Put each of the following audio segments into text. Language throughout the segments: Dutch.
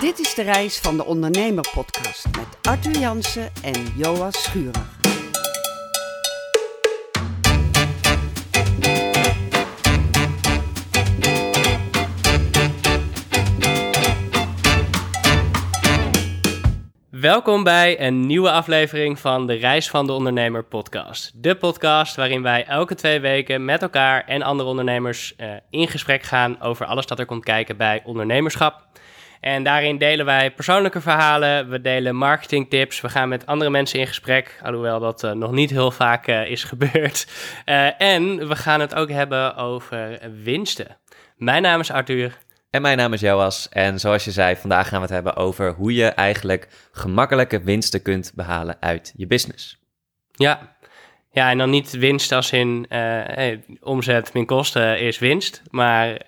Dit is de reis van de ondernemer podcast met Arthur Jansen en Joas Schurer. Welkom bij een nieuwe aflevering van de Reis van de Ondernemer podcast. De podcast waarin wij elke twee weken met elkaar en andere ondernemers uh, in gesprek gaan over alles dat er komt kijken bij ondernemerschap. En daarin delen wij persoonlijke verhalen, we delen marketingtips, we gaan met andere mensen in gesprek, alhoewel dat uh, nog niet heel vaak uh, is gebeurd. en we gaan het ook hebben over winsten. Mijn naam is Arthur. En mijn naam is Joas en zoals je zei, vandaag gaan we het hebben over hoe je eigenlijk gemakkelijke winsten kunt behalen uit je business. Ja, ja en dan niet winst als in hey, omzet min kosten is winst, maar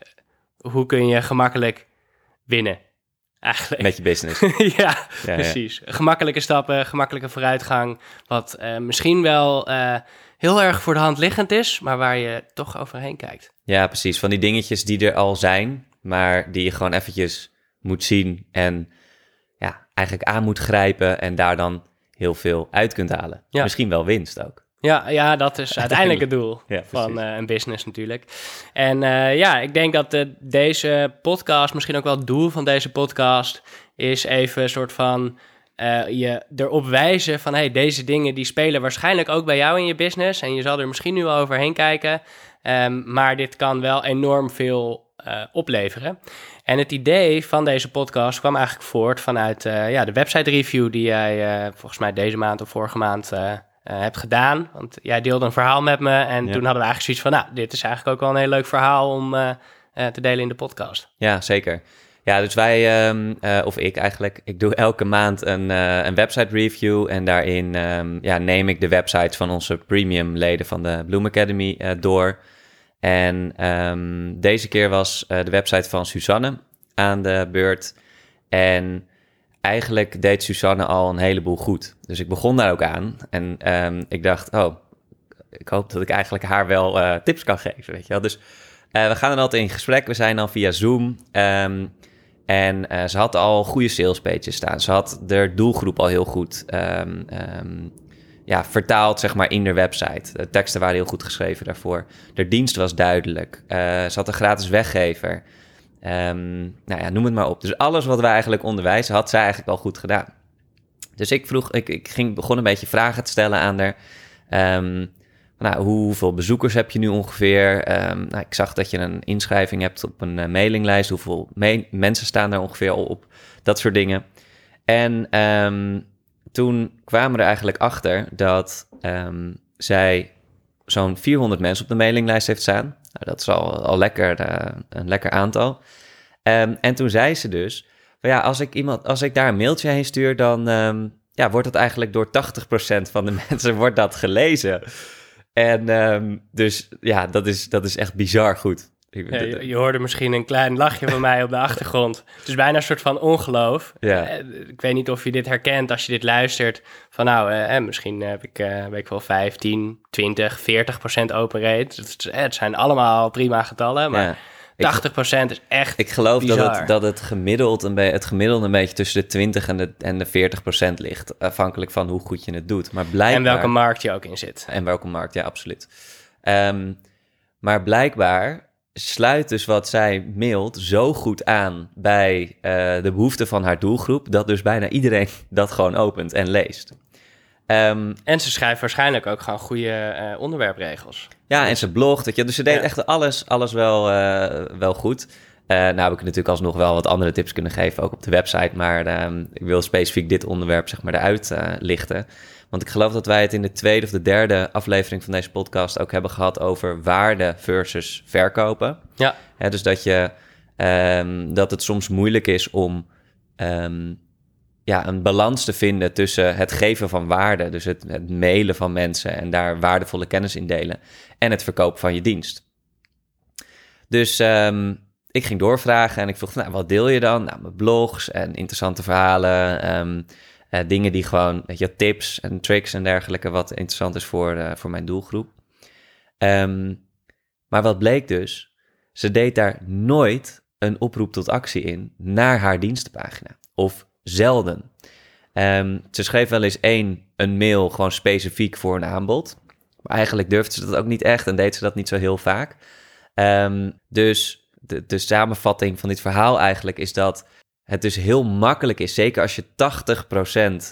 hoe kun je gemakkelijk winnen? Eigenlijk. Met je business. ja, ja, precies. Ja. Gemakkelijke stappen, gemakkelijke vooruitgang, wat uh, misschien wel uh, heel erg voor de hand liggend is, maar waar je toch overheen kijkt. Ja, precies. Van die dingetjes die er al zijn, maar die je gewoon eventjes moet zien en ja, eigenlijk aan moet grijpen en daar dan heel veel uit kunt halen. Ja. Misschien wel winst ook. Ja, ja, dat is uiteindelijk het doel ja, van uh, een business natuurlijk. En uh, ja, ik denk dat de, deze podcast, misschien ook wel het doel van deze podcast, is even een soort van je erop wijzen van hey, deze dingen die spelen waarschijnlijk ook bij jou in je business. En je zal er misschien nu wel overheen kijken. Um, maar dit kan wel enorm veel uh, opleveren. En het idee van deze podcast kwam eigenlijk voort vanuit uh, ja, de website review die jij uh, volgens mij deze maand of vorige maand hebt gedaan. Want jij deelde een verhaal met me en ja. toen hadden we eigenlijk zoiets van, nou, dit is eigenlijk ook wel een heel leuk verhaal om te delen in de podcast. Ja, zeker. Ja, dus wij, um, of ik eigenlijk, ik doe elke maand een, een website review en daarin um, ja, neem ik de websites van onze premium leden van de Bloom Academy door. En um, deze keer was de website van Suzanne aan de beurt. En eigenlijk deed Suzanne al een heleboel goed. Dus ik begon daar ook aan. En um, ik dacht, oh, ik hoop dat ik eigenlijk haar wel uh, tips kan geven, weet je wel. Dus uh, we gaan dan altijd in gesprek. We zijn dan via Zoom. Um, en uh, ze had al goede salespages staan. Ze had de doelgroep al heel goed um, ja, vertaald zeg maar in de website. De teksten waren heel goed geschreven daarvoor. De dienst was duidelijk. Ze had een gratis weggever. Um, nou ja, noem het maar op. Dus alles wat wij eigenlijk onderwijzen, had zij eigenlijk al goed gedaan. Dus ik vroeg, ik, ik ging, begon een beetje vragen te stellen aan haar. Um, nou, hoeveel bezoekers heb je nu ongeveer? Um, nou, ik zag dat je een inschrijving hebt op een uh, mailinglijst. Hoeveel me mensen staan daar ongeveer al op? Dat soort dingen. En toen kwamen we er eigenlijk achter dat zij zo'n 400 mensen op de mailinglijst heeft staan. Nou, dat is al, al lekker, uh, een lekker aantal. Um, en toen zei ze dus, van ja, als ik, iemand, als ik daar een mailtje heen stuur, dan um, ja, wordt dat eigenlijk door 80% van de mensen wordt dat gelezen. En dus ja, dat is, dat is echt bizar goed. Ja, je, je, hoorde misschien een klein lachje van mij op de achtergrond. Het is bijna een soort van ongeloof. Ja. Ik weet niet of je dit herkent als je dit luistert. Van nou, eh, misschien heb ik, uh, weet ik wel, 15, 20, 40 procent open rate. Het, het, zijn allemaal prima getallen, maar... Ja. 80% is echt Ik geloof bizar. dat het, dat het, gemiddeld een het gemiddelde een beetje tussen de 20 en de, en de 40% ligt. Afhankelijk van hoe goed je het doet. Maar blijkbaar, en welke markt je ook in zit. En welke markt, ja, absoluut. Um, maar blijkbaar sluit dus wat zij mailt zo goed aan bij uh, de behoeften van haar doelgroep, dat dus bijna iedereen dat gewoon opent en leest. Um, en ze schrijft waarschijnlijk ook gewoon goede uh, onderwerpregels. Ja, en ze blogt, je, dus ze deed ja. echt alles, alles wel, uh, wel goed. Nou heb ik natuurlijk alsnog wel wat andere tips kunnen geven, ook op de website, maar um, ik wil specifiek dit onderwerp zeg maar eruit lichten. Want ik geloof dat wij het in de tweede of de derde aflevering van deze podcast ook hebben gehad over waarde versus verkopen. Ja. dus dat, je, um, dat het soms moeilijk is om um, ja, een balans te vinden tussen het geven van waarde, dus het, het mailen van mensen en daar waardevolle kennis in delen, en het verkopen van je dienst. Dus um, ik ging doorvragen en ik vroeg, nou, wat deel je dan? Nou, mijn blogs en interessante verhalen. Um, uh, dingen die gewoon, weet je, tips en tricks en dergelijke, wat interessant is voor, uh, voor mijn doelgroep. Um, maar wat bleek dus, ze deed daar nooit een oproep tot actie in naar haar dienstenpagina. of zelden. Ehm, ze schreef wel eens één, een mail gewoon specifiek voor een aanbod. Maar eigenlijk durfde ze dat ook niet echt en deed ze dat niet zo heel vaak. Ehm, dus de, de samenvatting van dit verhaal eigenlijk is dat het dus heel makkelijk is, zeker als je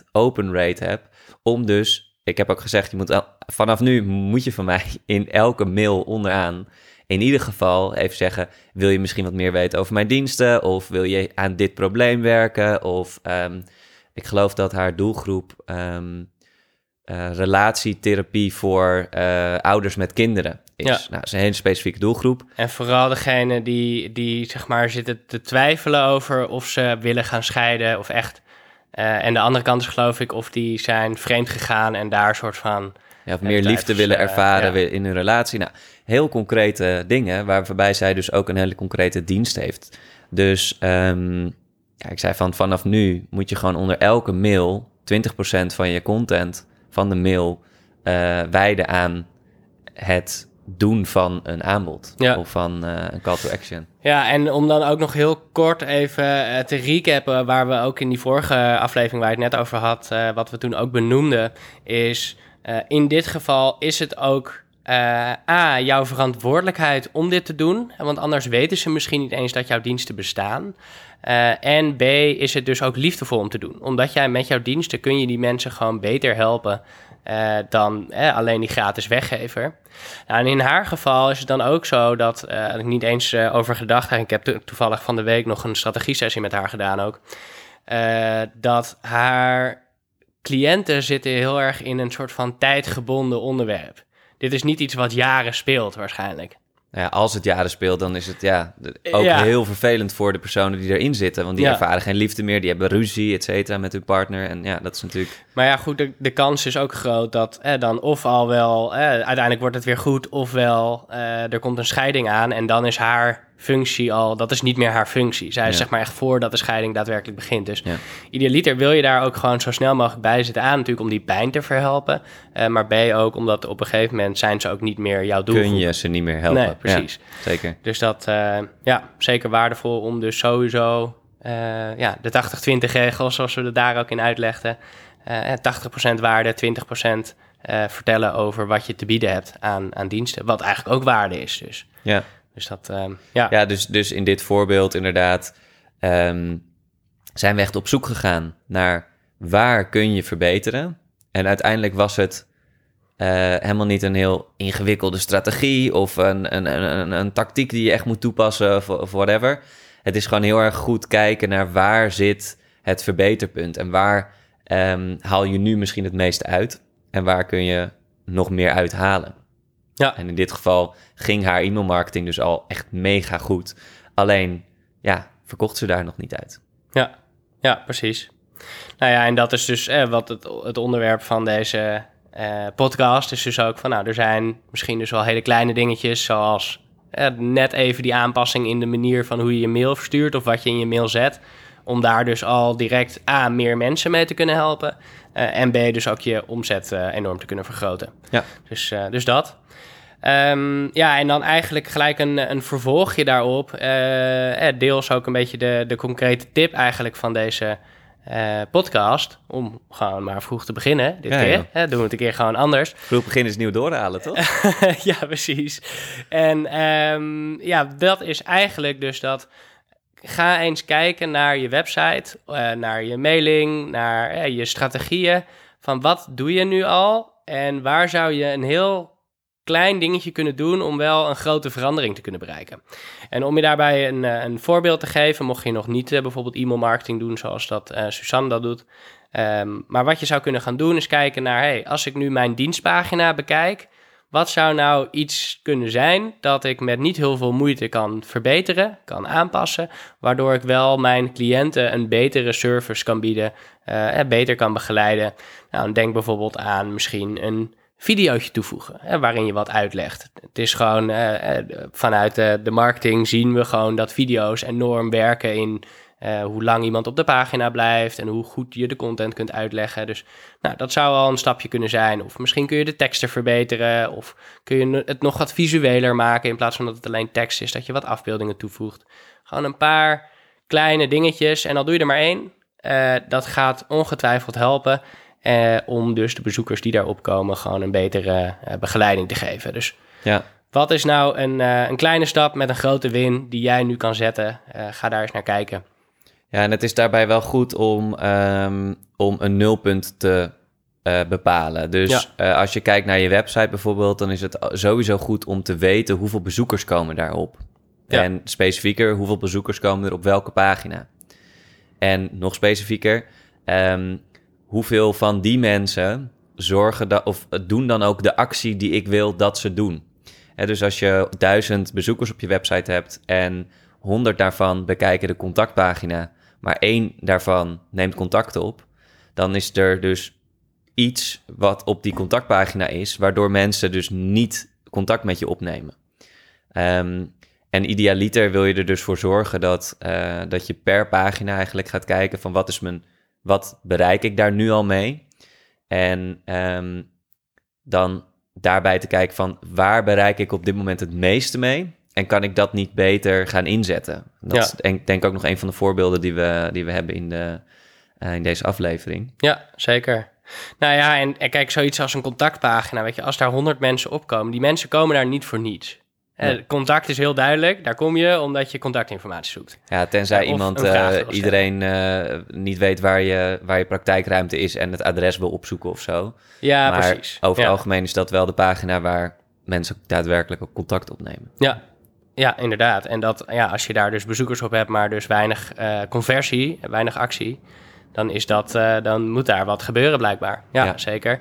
80% open rate hebt, om dus, ik heb ook gezegd, je moet vanaf nu moet je van mij in elke mail onderaan in ieder geval even zeggen: wil je misschien wat meer weten over mijn diensten? Of wil je aan dit probleem werken? Of um, ik geloof dat haar doelgroep um, uh, relatietherapie voor uh, ouders met kinderen is. Ja. Nou, dat is een hele specifieke doelgroep. En vooral degene die, die zeg maar zitten te twijfelen over of ze willen gaan scheiden of echt. Uh, en de andere kant is geloof ik of die zijn vreemd gegaan en daar soort van... Ja, of meer liefde willen ervaren ja. in hun relatie. Nou, heel concrete dingen, waarbij zij dus ook een hele concrete dienst heeft. Dus um, ja, ik zei van vanaf nu moet je gewoon onder elke mail 20% van je content van de mail uh, wijden aan het doen van een aanbod ja. of van uh, een call to action. Ja, en om dan ook nog heel kort even uh, te recappen, waar we ook in die vorige aflevering waar ik het net over had, uh, wat we toen ook benoemden, is in dit geval is het ook A, jouw verantwoordelijkheid om dit te doen, want anders weten ze misschien niet eens dat jouw diensten bestaan. En B, is het dus ook liefdevol om te doen, omdat jij met jouw diensten kun je die mensen gewoon beter helpen uh, dan alleen die gratis weggever. Nou, en in haar geval is het dan ook zo dat uh, ik niet eens over gedacht. Ik heb toevallig van de week nog een strategie-sessie met haar gedaan ook. dat haar cliënten zitten heel erg in een soort van tijdgebonden onderwerp. Dit is niet iets wat jaren speelt waarschijnlijk. Nou ja, als het jaren speelt, dan is het ja, ook heel vervelend voor de personen die erin zitten. Want die ervaren geen liefde meer, die hebben ruzie, et cetera, met hun partner. En ja, dat is natuurlijk... Maar ja, goed, de, de kans is ook groot dat eh, dan of al wel... Eh, uiteindelijk wordt het weer goed, ofwel eh, er komt een scheiding aan... en dan is haar functie al, dat is niet meer haar functie. Zij is zeg maar echt voordat de scheiding daadwerkelijk begint. Dus ja. idealiter wil je daar ook gewoon zo snel mogelijk bij zitten aan, natuurlijk om die pijn te verhelpen. Uh, maar B ook omdat op een gegeven moment zijn ze ook niet meer jouw doel. Kun je ze niet meer helpen. Nee, precies. zeker. Dus dat, uh, ja, zeker waardevol om dus sowieso, uh, ja, de 80-20 regels, zoals we het daar ook in uitlegden. 80% waarde, 20% vertellen over wat je te bieden hebt aan, aan diensten. Wat eigenlijk ook waarde is dus. Ja. Dus dat, um, ja. Ja, dus, dus in dit voorbeeld inderdaad um, zijn we echt op zoek gegaan naar waar kun je verbeteren. En uiteindelijk was het uh, helemaal niet een heel ingewikkelde strategie of een, een, een, een, tactiek die je echt moet toepassen of, whatever. Het is gewoon heel erg goed kijken naar waar zit het verbeterpunt en waar um, haal je nu misschien het meeste uit en waar kun je nog meer uithalen. Ja. En in dit geval ging haar e-mailmarketing dus al echt mega goed. Alleen, ja, verkocht ze daar nog niet uit. Ja, ja precies. Nou ja, en dat is dus eh, wat het, het onderwerp van deze eh, podcast is dus ook van, nou, er zijn misschien dus wel hele kleine dingetjes, zoals eh, net even die aanpassing in de manier van hoe je je mail verstuurt of wat je in je mail zet, om daar dus al direct A, meer mensen mee te kunnen helpen uh, en B, dus ook je omzet uh, enorm te kunnen vergroten. Ja. Dus, uh, dus dat. Um, ja, en dan eigenlijk gelijk een, een vervolgje daarop. Uh, deels ook een beetje de, de concrete tip eigenlijk van deze uh, podcast. Om gewoon maar vroeg te beginnen dit keer. Hè, doen we het een keer gewoon anders. Vroeg beginnen is nieuw doorhalen, toch? ja, precies. En um, ja, dat is eigenlijk dus dat... Ga eens kijken naar je website, uh, naar je mailing, naar je strategieën. Van wat doe je nu al? En waar zou je een heel klein dingetje kunnen doen om wel een grote verandering te kunnen bereiken. En om je daarbij een, eh, een voorbeeld te geven, mocht je nog niet uh, bijvoorbeeld e-mail marketing doen zoals dat uh, Suzanne dat doet. Um, maar wat je zou kunnen gaan doen is kijken naar, hey, als ik nu mijn dienstpagina bekijk, wat zou nou iets kunnen zijn dat ik met niet heel veel moeite kan verbeteren, kan aanpassen, waardoor ik wel mijn cliënten een betere service kan bieden, uh, beter kan begeleiden. Nou, denk bijvoorbeeld aan misschien een videootje toevoegen, hè, waarin je wat uitlegt. Het is gewoon, uh, vanuit de, de, marketing zien we gewoon dat video's enorm werken in hoe lang iemand op de pagina blijft en hoe goed je de content kunt uitleggen. Dus nou, dat zou al een stapje kunnen zijn. Of misschien kun je de teksten verbeteren, of kun je het nog wat visueler maken in plaats van dat het alleen tekst is, dat je wat afbeeldingen toevoegt. Gewoon een paar kleine dingetjes en al doe je er maar één, dat gaat ongetwijfeld helpen om dus de bezoekers die daarop komen gewoon een betere begeleiding te geven. Dus ja. wat is nou een, een kleine stap met een grote win die jij nu kan zetten? ga daar eens naar kijken. Ja, en het is daarbij wel goed om, um, om een nulpunt te bepalen. Dus als je kijkt naar je website bijvoorbeeld, dan is het sowieso goed om te weten hoeveel bezoekers komen daarop. Ja. En specifieker, hoeveel bezoekers komen er op welke pagina. En nog specifieker, um, hoeveel van die mensen zorgen dat, of doen dan ook de actie die ik wil dat ze doen. Dus als je duizend bezoekers op je website hebt en honderd daarvan bekijken de contactpagina, maar één daarvan neemt contact op, dan is er dus iets wat op die contactpagina is, waardoor mensen dus niet contact met je opnemen. Um, en idealiter wil je er dus voor zorgen dat, uh, dat je per pagina eigenlijk gaat kijken van wat is mijn, wat bereik ik daar nu al mee? En um, dan daarbij te kijken van waar bereik ik op dit moment het meeste mee? En kan ik dat niet beter gaan inzetten? Dat ja. is denk, denk ook nog een van de voorbeelden die we, die we hebben in, de, uh, in deze aflevering. Ja, zeker. Nou ja, en, en, kijk, zoiets als een contactpagina, weet je, als daar honderd mensen opkomen, die mensen komen daar niet voor niets. Ja. Contact is heel duidelijk, daar kom je omdat je contactinformatie zoekt. Ja, tenzij iemand, uh, iedereen uh, niet weet waar je, waar je praktijkruimte is en het adres wil opzoeken of zo. Ja, maar precies. over het algemeen is dat wel de pagina waar mensen daadwerkelijk ook contact opnemen. Ja, ja, inderdaad. En dat, ja, als je daar dus bezoekers op hebt, maar dus weinig uh, conversie, weinig actie, dan, is dat, uh, dan moet daar wat gebeuren blijkbaar. Ja, zeker.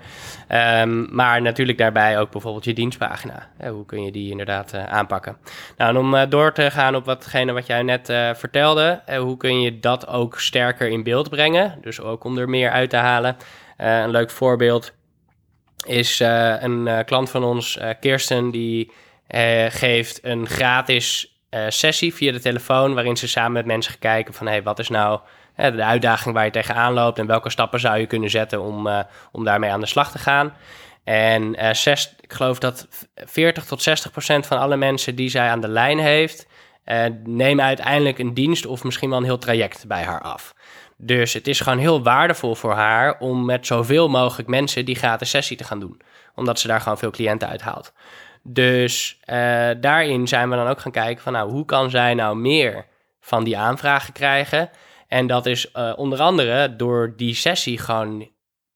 Um, maar natuurlijk daarbij ook bijvoorbeeld je dienstpagina. hoe kun je die inderdaad uh, aanpakken? Nou, en om door te gaan op watgene wat jij net vertelde, hoe kun je dat ook sterker in beeld brengen? Dus ook om er meer uit te halen. een leuk voorbeeld is een klant van ons, Kirsten, die geeft een gratis sessie via de telefoon... waarin ze samen met mensen gaan kijken van... Hey, wat is nou de uitdaging waar je tegenaan loopt... en welke stappen zou je kunnen zetten om, om daarmee aan de slag te gaan. En zes, ik geloof dat 40 tot 60 procent van alle mensen die zij aan de lijn heeft... nemen uiteindelijk een dienst of misschien wel een heel traject bij haar af. Dus het is gewoon heel waardevol voor haar om met zoveel mogelijk mensen die gratis sessie te gaan doen. Omdat ze daar gewoon veel cliënten uithaalt. Dus daarin zijn we dan ook gaan kijken van nou, hoe kan zij nou meer van die aanvragen krijgen? En dat is uh, onder andere door die sessie gewoon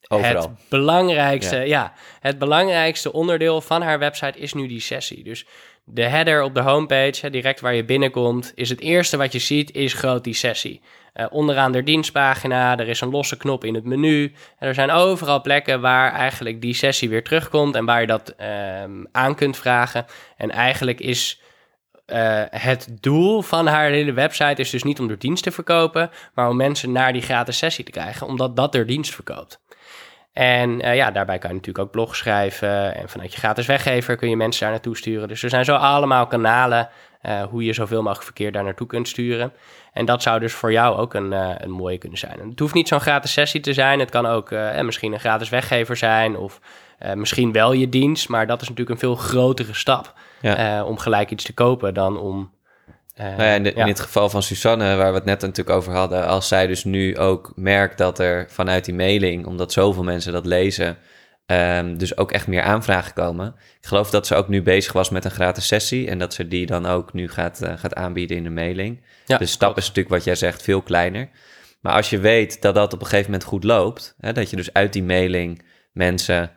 Overal. het belangrijkste, ja. ja. het belangrijkste onderdeel van haar website is nu die sessie. Dus de header op de homepage, direct waar je binnenkomt, is het eerste wat je ziet, is groot die sessie. Uh, onderaan de dienstpagina, er is een losse knop in het menu. En er zijn overal plekken waar eigenlijk die sessie weer terugkomt en waar je dat um, aan kunt vragen. En eigenlijk is uh, het doel van haar hele website is dus niet om de dienst te verkopen, maar om mensen naar die gratis sessie te krijgen, omdat dat de dienst verkoopt. En uh, ja, daarbij kan je natuurlijk ook blog schrijven. En vanuit je gratis weggever kun je mensen daar naartoe sturen. Dus er zijn zo allemaal kanalen uh, hoe je zoveel mogelijk verkeer daar naartoe kunt sturen. En dat zou dus voor jou ook een, een mooie kunnen zijn. Het hoeft niet zo'n gratis sessie te zijn. Het kan ook misschien een gratis weggever zijn. Of misschien wel je dienst. Maar dat is natuurlijk een veel grotere stap. Ja. om gelijk iets te kopen dan om uh, nou ja, in, in, het geval van Susanne, waar we het net natuurlijk over hadden, als zij dus nu ook merkt dat er vanuit die mailing, omdat zoveel mensen dat lezen, um, dus ook echt meer aanvragen komen. Ik geloof dat ze ook nu bezig was met een gratis sessie en dat ze die dan ook nu gaat, gaat aanbieden in de mailing. Ja, de stap is natuurlijk wat jij zegt veel kleiner. Maar als je weet dat dat op een gegeven moment goed loopt, hè, dat je dus uit die mailing mensen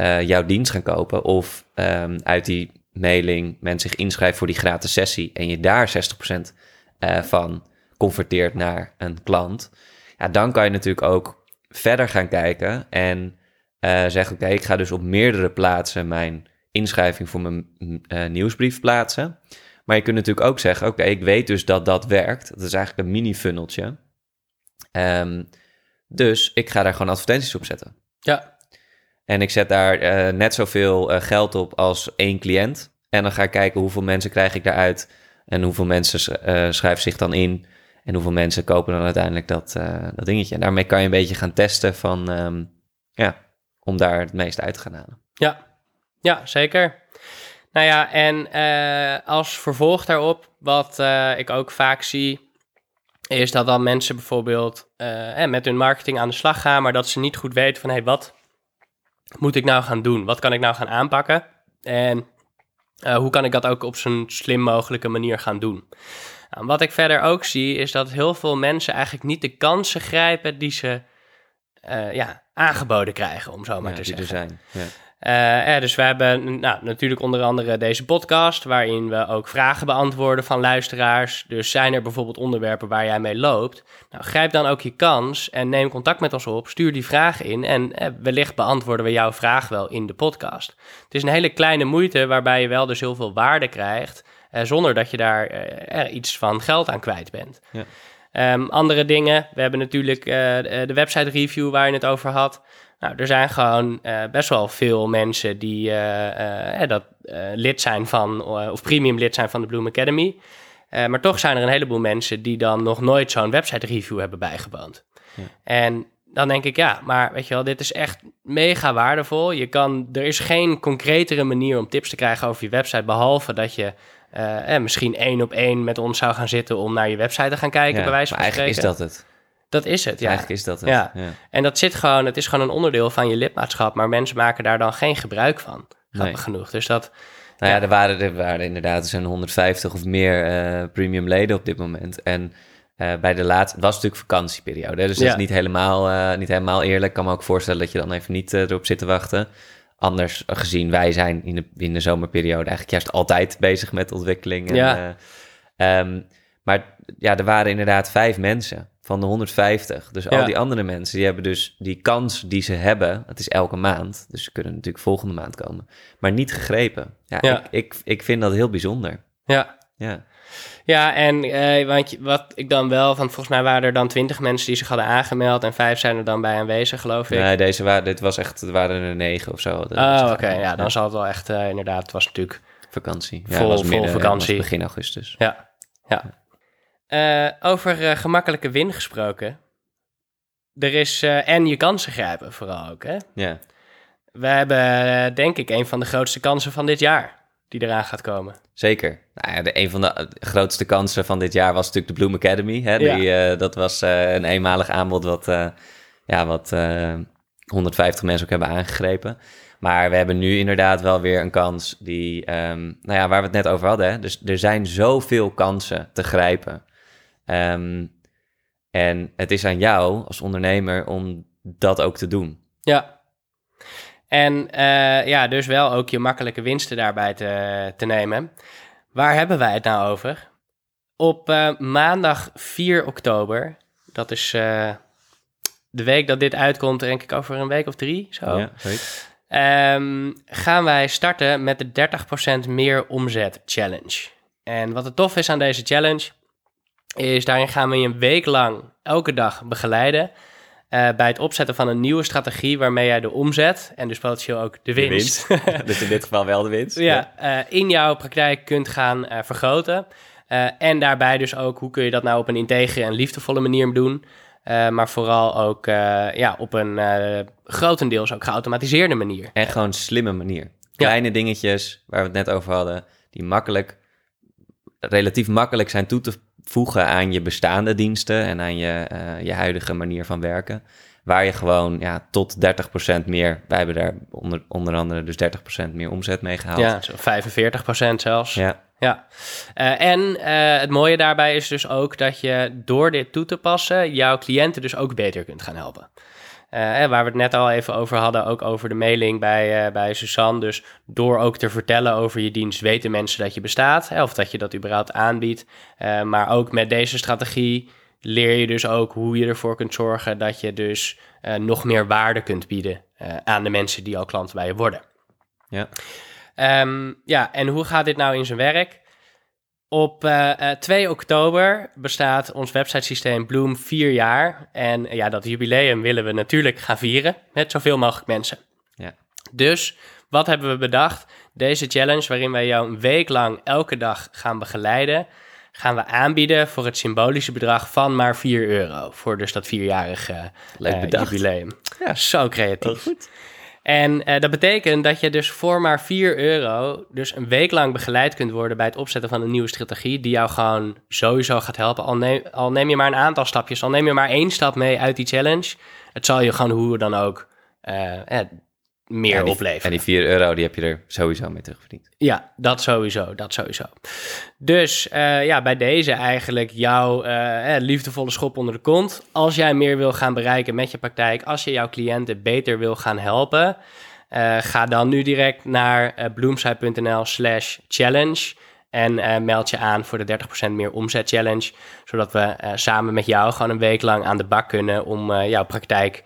uh, jouw dienst gaan kopen of um, uit die mailing mensen zich inschrijven voor die gratis sessie en je daar 60% uh, van converteert naar een klant, ja, dan kan je natuurlijk ook verder gaan kijken en uh, zeggen: Oké, ik ga dus op meerdere plaatsen mijn inschrijving voor mijn uh, nieuwsbrief plaatsen. Maar je kunt natuurlijk ook zeggen: Oké, ik weet dus dat dat werkt. Dat is eigenlijk een mini-funneltje. Um, dus ik ga daar gewoon advertenties op zetten. Ja, en ik zet daar uh, net zoveel uh, geld op als één cliënt. En dan ga ik kijken hoeveel mensen krijg ik daaruit. En hoeveel mensen uh, schrijven zich dan in. En hoeveel mensen kopen dan uiteindelijk dat, dat dingetje. En daarmee kan je een beetje gaan testen van, um, ja, om daar het meeste uit te gaan halen. Ja, ja zeker. Nou ja, en als vervolg daarop, wat ik ook vaak zie, is dat dan mensen bijvoorbeeld met hun marketing aan de slag gaan, maar dat ze niet goed weten van hé, wat moet ik nou gaan doen? Wat kan ik nou gaan aanpakken? En uh, hoe kan ik dat ook op zo'n slim mogelijke manier gaan doen? Nou, wat ik verder ook zie, is dat heel veel mensen eigenlijk niet de kansen grijpen die ze uh, ja, aangeboden krijgen, om zo maar te zeggen. Zijn. Ja. Uh, dus we hebben nou, natuurlijk onder andere deze podcast, waarin we ook vragen beantwoorden van luisteraars. Dus zijn er bijvoorbeeld onderwerpen waar jij mee loopt? Nou, grijp dan ook je kans en neem contact met ons op. Stuur die vragen in en eh, wellicht beantwoorden we jouw vraag wel in de podcast. Het is een hele kleine moeite waarbij je wel dus heel veel waarde krijgt, eh, zonder dat je daar eh, iets van geld aan kwijt bent. Ja. Um, andere dingen, we hebben natuurlijk uh, de website review waar je het over had. Nou, er zijn gewoon uh, best wel veel mensen die uh, dat, lid zijn van, of premium lid zijn van de Bloom Academy. maar toch zijn er een heleboel mensen die dan nog nooit zo'n website review hebben bijgewoond. Ja. En dan denk ik, ja, maar weet je wel, dit is echt mega waardevol. Je kan, er is geen concretere manier om tips te krijgen over je website, behalve dat je uh, misschien één op één met ons zou gaan zitten om naar je website te gaan kijken, bij wijze van spreken. Eigenlijk is dat het. Dat is het, ja. Eigenlijk is dat het. Ja. En dat zit gewoon, het is gewoon een onderdeel van je lidmaatschap, maar mensen maken daar dan geen gebruik van. Grappig genoeg. Dus dat. Nou ja, er, waren, er waren inderdaad, er zijn 150 of meer uh, premium leden op dit moment. En uh, bij de laatste, het was natuurlijk vakantieperiode, dus dat is niet helemaal, uh, niet helemaal eerlijk. Ik kan me ook voorstellen dat je dan even niet erop zit te wachten. Anders gezien, wij zijn in de, in de zomerperiode eigenlijk juist altijd bezig met ontwikkeling. En, ja. Um, maar ja, er waren inderdaad vijf mensen van de 150. Dus al die andere mensen, die hebben dus die kans die ze hebben, het is elke maand, dus ze kunnen natuurlijk volgende maand komen, maar niet gegrepen. Ja, Ik, ik, ik vind dat heel bijzonder. Ja. Ja. Ja, en eh, want wat ik dan wel, van volgens mij waren er dan twintig mensen die zich hadden aangemeld en vijf zijn er dan bij aanwezig, geloof ik. Nee, deze waren, dit was echt, er waren er negen of zo. oh, oké, ja, dan zal het wel echt, uh, inderdaad, het was natuurlijk vakantie. Ja, vol, was midden, vol vakantie. begin augustus. Ja, ja. Uh, over uh, gemakkelijke win gesproken. Er is, uh, en je kansen grijpen vooral ook, hè? Ja. We hebben, denk ik, een van de grootste kansen van dit jaar die eraan gaat komen. Zeker. Nou ja, de, een van de grootste kansen van dit jaar was natuurlijk de Bloom Academy. Hè? Die, ja. dat was een eenmalig aanbod wat, ja, wat 150 mensen ook hebben aangegrepen. Maar we hebben nu inderdaad wel weer een kans die, um, nou ja, waar we het net over hadden. Hè? Dus er zijn zoveel kansen te grijpen. Um, en het is aan jou als ondernemer om dat ook te doen. Ja. En uh, ja, dus wel ook je makkelijke winsten daarbij te, te nemen. Waar hebben wij het nou over? Op uh, maandag 4 oktober, dat is uh, de week dat dit uitkomt, denk ik over een week of drie. Zo. Ja, um, gaan wij starten met de 30% meer omzet challenge. En wat het tof is aan deze challenge, is daarin gaan we je een week lang elke dag begeleiden. Uh, bij het opzetten van een nieuwe strategie waarmee jij de omzet en dus potentieel ook de winst. De winst. dus in dit geval wel de winst. ja, uh, in jouw praktijk kunt gaan uh, vergroten. en daarbij dus ook hoe kun je dat nou op een integere en liefdevolle manier doen. maar vooral ook ja, op een grotendeels ook geautomatiseerde manier. En gewoon slimme manier. Kleine dingetjes waar we het net over hadden, die makkelijk, relatief makkelijk zijn toe te voegen aan je bestaande diensten en aan je, uh, je huidige manier van werken. Waar je gewoon ja, tot 30% meer, wij hebben daar onder, onder andere dus 30% meer omzet mee gehaald. Ja, zo 45% zelfs. Ja. Ja, uh, en uh, het mooie daarbij is dus ook dat je door dit toe te passen jouw cliënten dus ook beter kunt gaan helpen. Uh, waar we het net al even over hadden, ook over de mailing bij, uh, bij Suzanne. Dus door ook te vertellen over je dienst, weten mensen dat je bestaat. Of dat je dat überhaupt aanbiedt. Uh, maar ook met deze strategie leer je dus ook hoe je ervoor kunt zorgen dat je dus nog meer waarde kunt bieden aan de mensen die al klant bij je worden. Ja. Um, ja, en hoe gaat dit nou in zijn werk? Op uh, uh, 2 oktober bestaat ons websitesysteem Bloom vier jaar. En ja, dat jubileum willen we natuurlijk gaan vieren met zoveel mogelijk mensen. Ja. Dus wat hebben we bedacht? Deze challenge, waarin wij jou een week lang elke dag gaan begeleiden, gaan we aanbieden voor het symbolische bedrag van maar 4 euro. Voor dus dat vierjarige uh, jubileum. Ja. Zo creatief. goed. En uh, dat betekent dat je dus voor maar 4 euro dus een week lang begeleid kunt worden bij het opzetten van een nieuwe strategie die jou gewoon sowieso gaat helpen. Al neem, al neem je maar een aantal stapjes, al neem je maar één stap mee uit die challenge. Het zal je gewoon hoe dan ook uh, eh, meer en die, opleveren. En die 4 euro, die heb je er sowieso mee terugverdiend. Ja, dat sowieso, dat sowieso. Dus uh, ja, bij deze eigenlijk jouw uh, liefdevolle schop onder de kont. Als jij meer wil gaan bereiken met je praktijk, als je jouw cliënten beter wil gaan helpen, uh, ga dan nu direct naar bloomsite.nl slash challenge. En meld je aan voor de 30% meer omzet challenge. Zodat we samen met jou gewoon een week lang aan de bak kunnen om jouw praktijk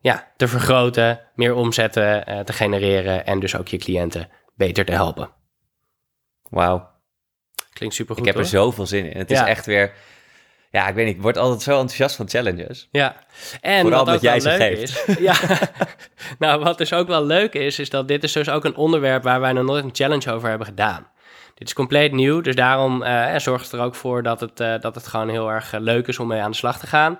ja, te vergroten, meer omzetten uh, te genereren en dus ook je cliënten beter te helpen. Wauw. Klinkt super goed. Ik heb er zoveel zin in. Het is echt weer. Ja, ik weet niet. Ik word altijd zo enthousiast van challenges. Ja. En Vooral wat ook jij ze geeft. Is, ja. nou, wat dus ook wel leuk is, is dat dit is dus ook een onderwerp waar wij nog nooit een challenge over hebben gedaan. Dit is compleet nieuw, dus daarom uh, zorgt het er ook voor dat het, uh, dat het gewoon heel erg leuk is om mee aan de slag te gaan.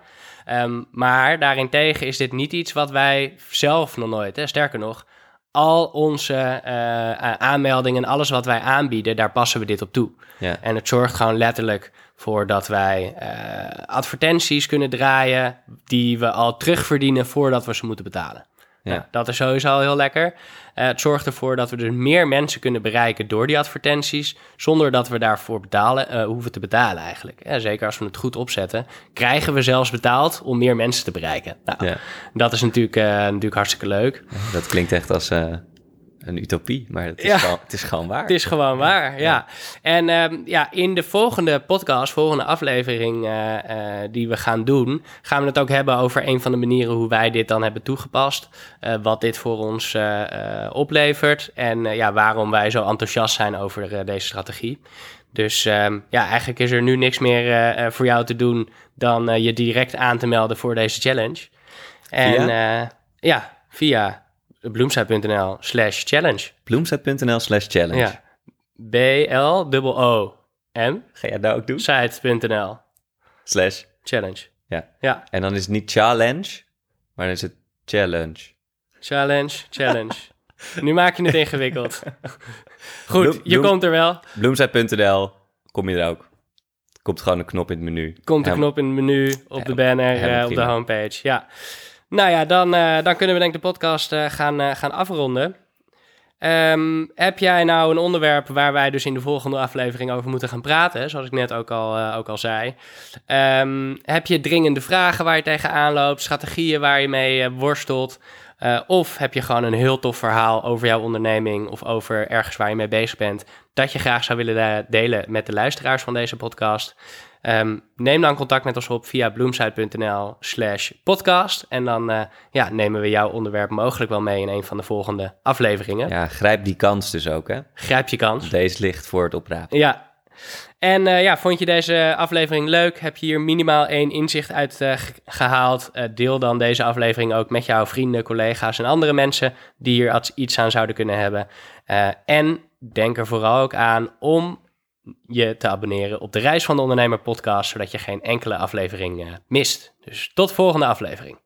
Um, maar daarentegen is dit niet iets wat wij zelf nog nooit, hè, sterker nog, al onze uh, aanmeldingen, alles wat wij aanbieden, daar passen we dit op toe. Ja. En het zorgt gewoon letterlijk voor dat wij advertenties kunnen draaien die we al terugverdienen voordat we ze moeten betalen. Ja. Nou, dat is sowieso al heel lekker. Uh, het zorgt ervoor dat we dus meer mensen kunnen bereiken door die advertenties, zonder dat we daarvoor betalen, uh, hoeven te betalen eigenlijk. Ja, zeker als we het goed opzetten, krijgen we zelfs betaald om meer mensen te bereiken. Nou, Ja. dat is natuurlijk, uh, natuurlijk hartstikke leuk. Dat klinkt echt als eh, een utopie, maar het is, Ja. gewoon, het is gewoon waar. Het is gewoon waar, ja. En ehm, ja, in de volgende podcast, volgende aflevering eh, eh, die we gaan doen, gaan we het ook hebben over een van de manieren hoe wij dit dan hebben toegepast. eh, wat dit voor ons oplevert en ja, waarom wij zo enthousiast zijn over deze strategie. Dus ehm, ja, eigenlijk is er nu niks meer voor jou te doen dan je direct aan te melden voor deze challenge. En ja, via bloemsite.nl slash challenge. Bloemset.nl slash challenge. Ja. B-L-O-O-M. Ga jij dat ook doen? Site.nl. Slash. Challenge. Ja. Ja. En dan is het niet challenge, maar dan is het challenge. Challenge, challenge. nu maak je het ingewikkeld. Goed, Bloem- je bloem- komt er wel. Bloemset.nl, kom je er ook. Komt gewoon een knop in het menu. Komt Ja, knop in het menu, op Ja, de banner, eh, op de homepage. Ja. Nou ja, dan, eh, dan kunnen we denk ik de podcast eh, gaan, eh, gaan afronden. Ehm, heb jij nou een onderwerp waar wij dus in de volgende aflevering over moeten gaan praten, zoals ik net ook al, ook al zei? Ehm, heb je dringende vragen waar je tegenaan loopt, strategieën waar je mee worstelt? Of heb je gewoon een heel tof verhaal over jouw onderneming of over ergens waar je mee bezig bent, dat je graag zou willen delen met de luisteraars van deze podcast? Ehm, neem dan contact met ons op via bloemsite.nl slash podcast. En dan eh, ja, nemen we jouw onderwerp mogelijk wel mee in een van de volgende afleveringen. Ja, grijp die kans dus ook, hè. Grijp je kans. Deze ligt voor het oprapen. Ja. En eh, ja, vond je deze aflevering leuk? Heb je hier minimaal één inzicht uit eh, ge- gehaald? Eh, deel dan deze aflevering ook met jouw vrienden, collega's en andere mensen die hier iets aan zouden kunnen hebben. En denk er vooral ook aan om je te abonneren op de Reis van de Ondernemer podcast, zodat je geen enkele aflevering eh, mist. Dus tot volgende aflevering.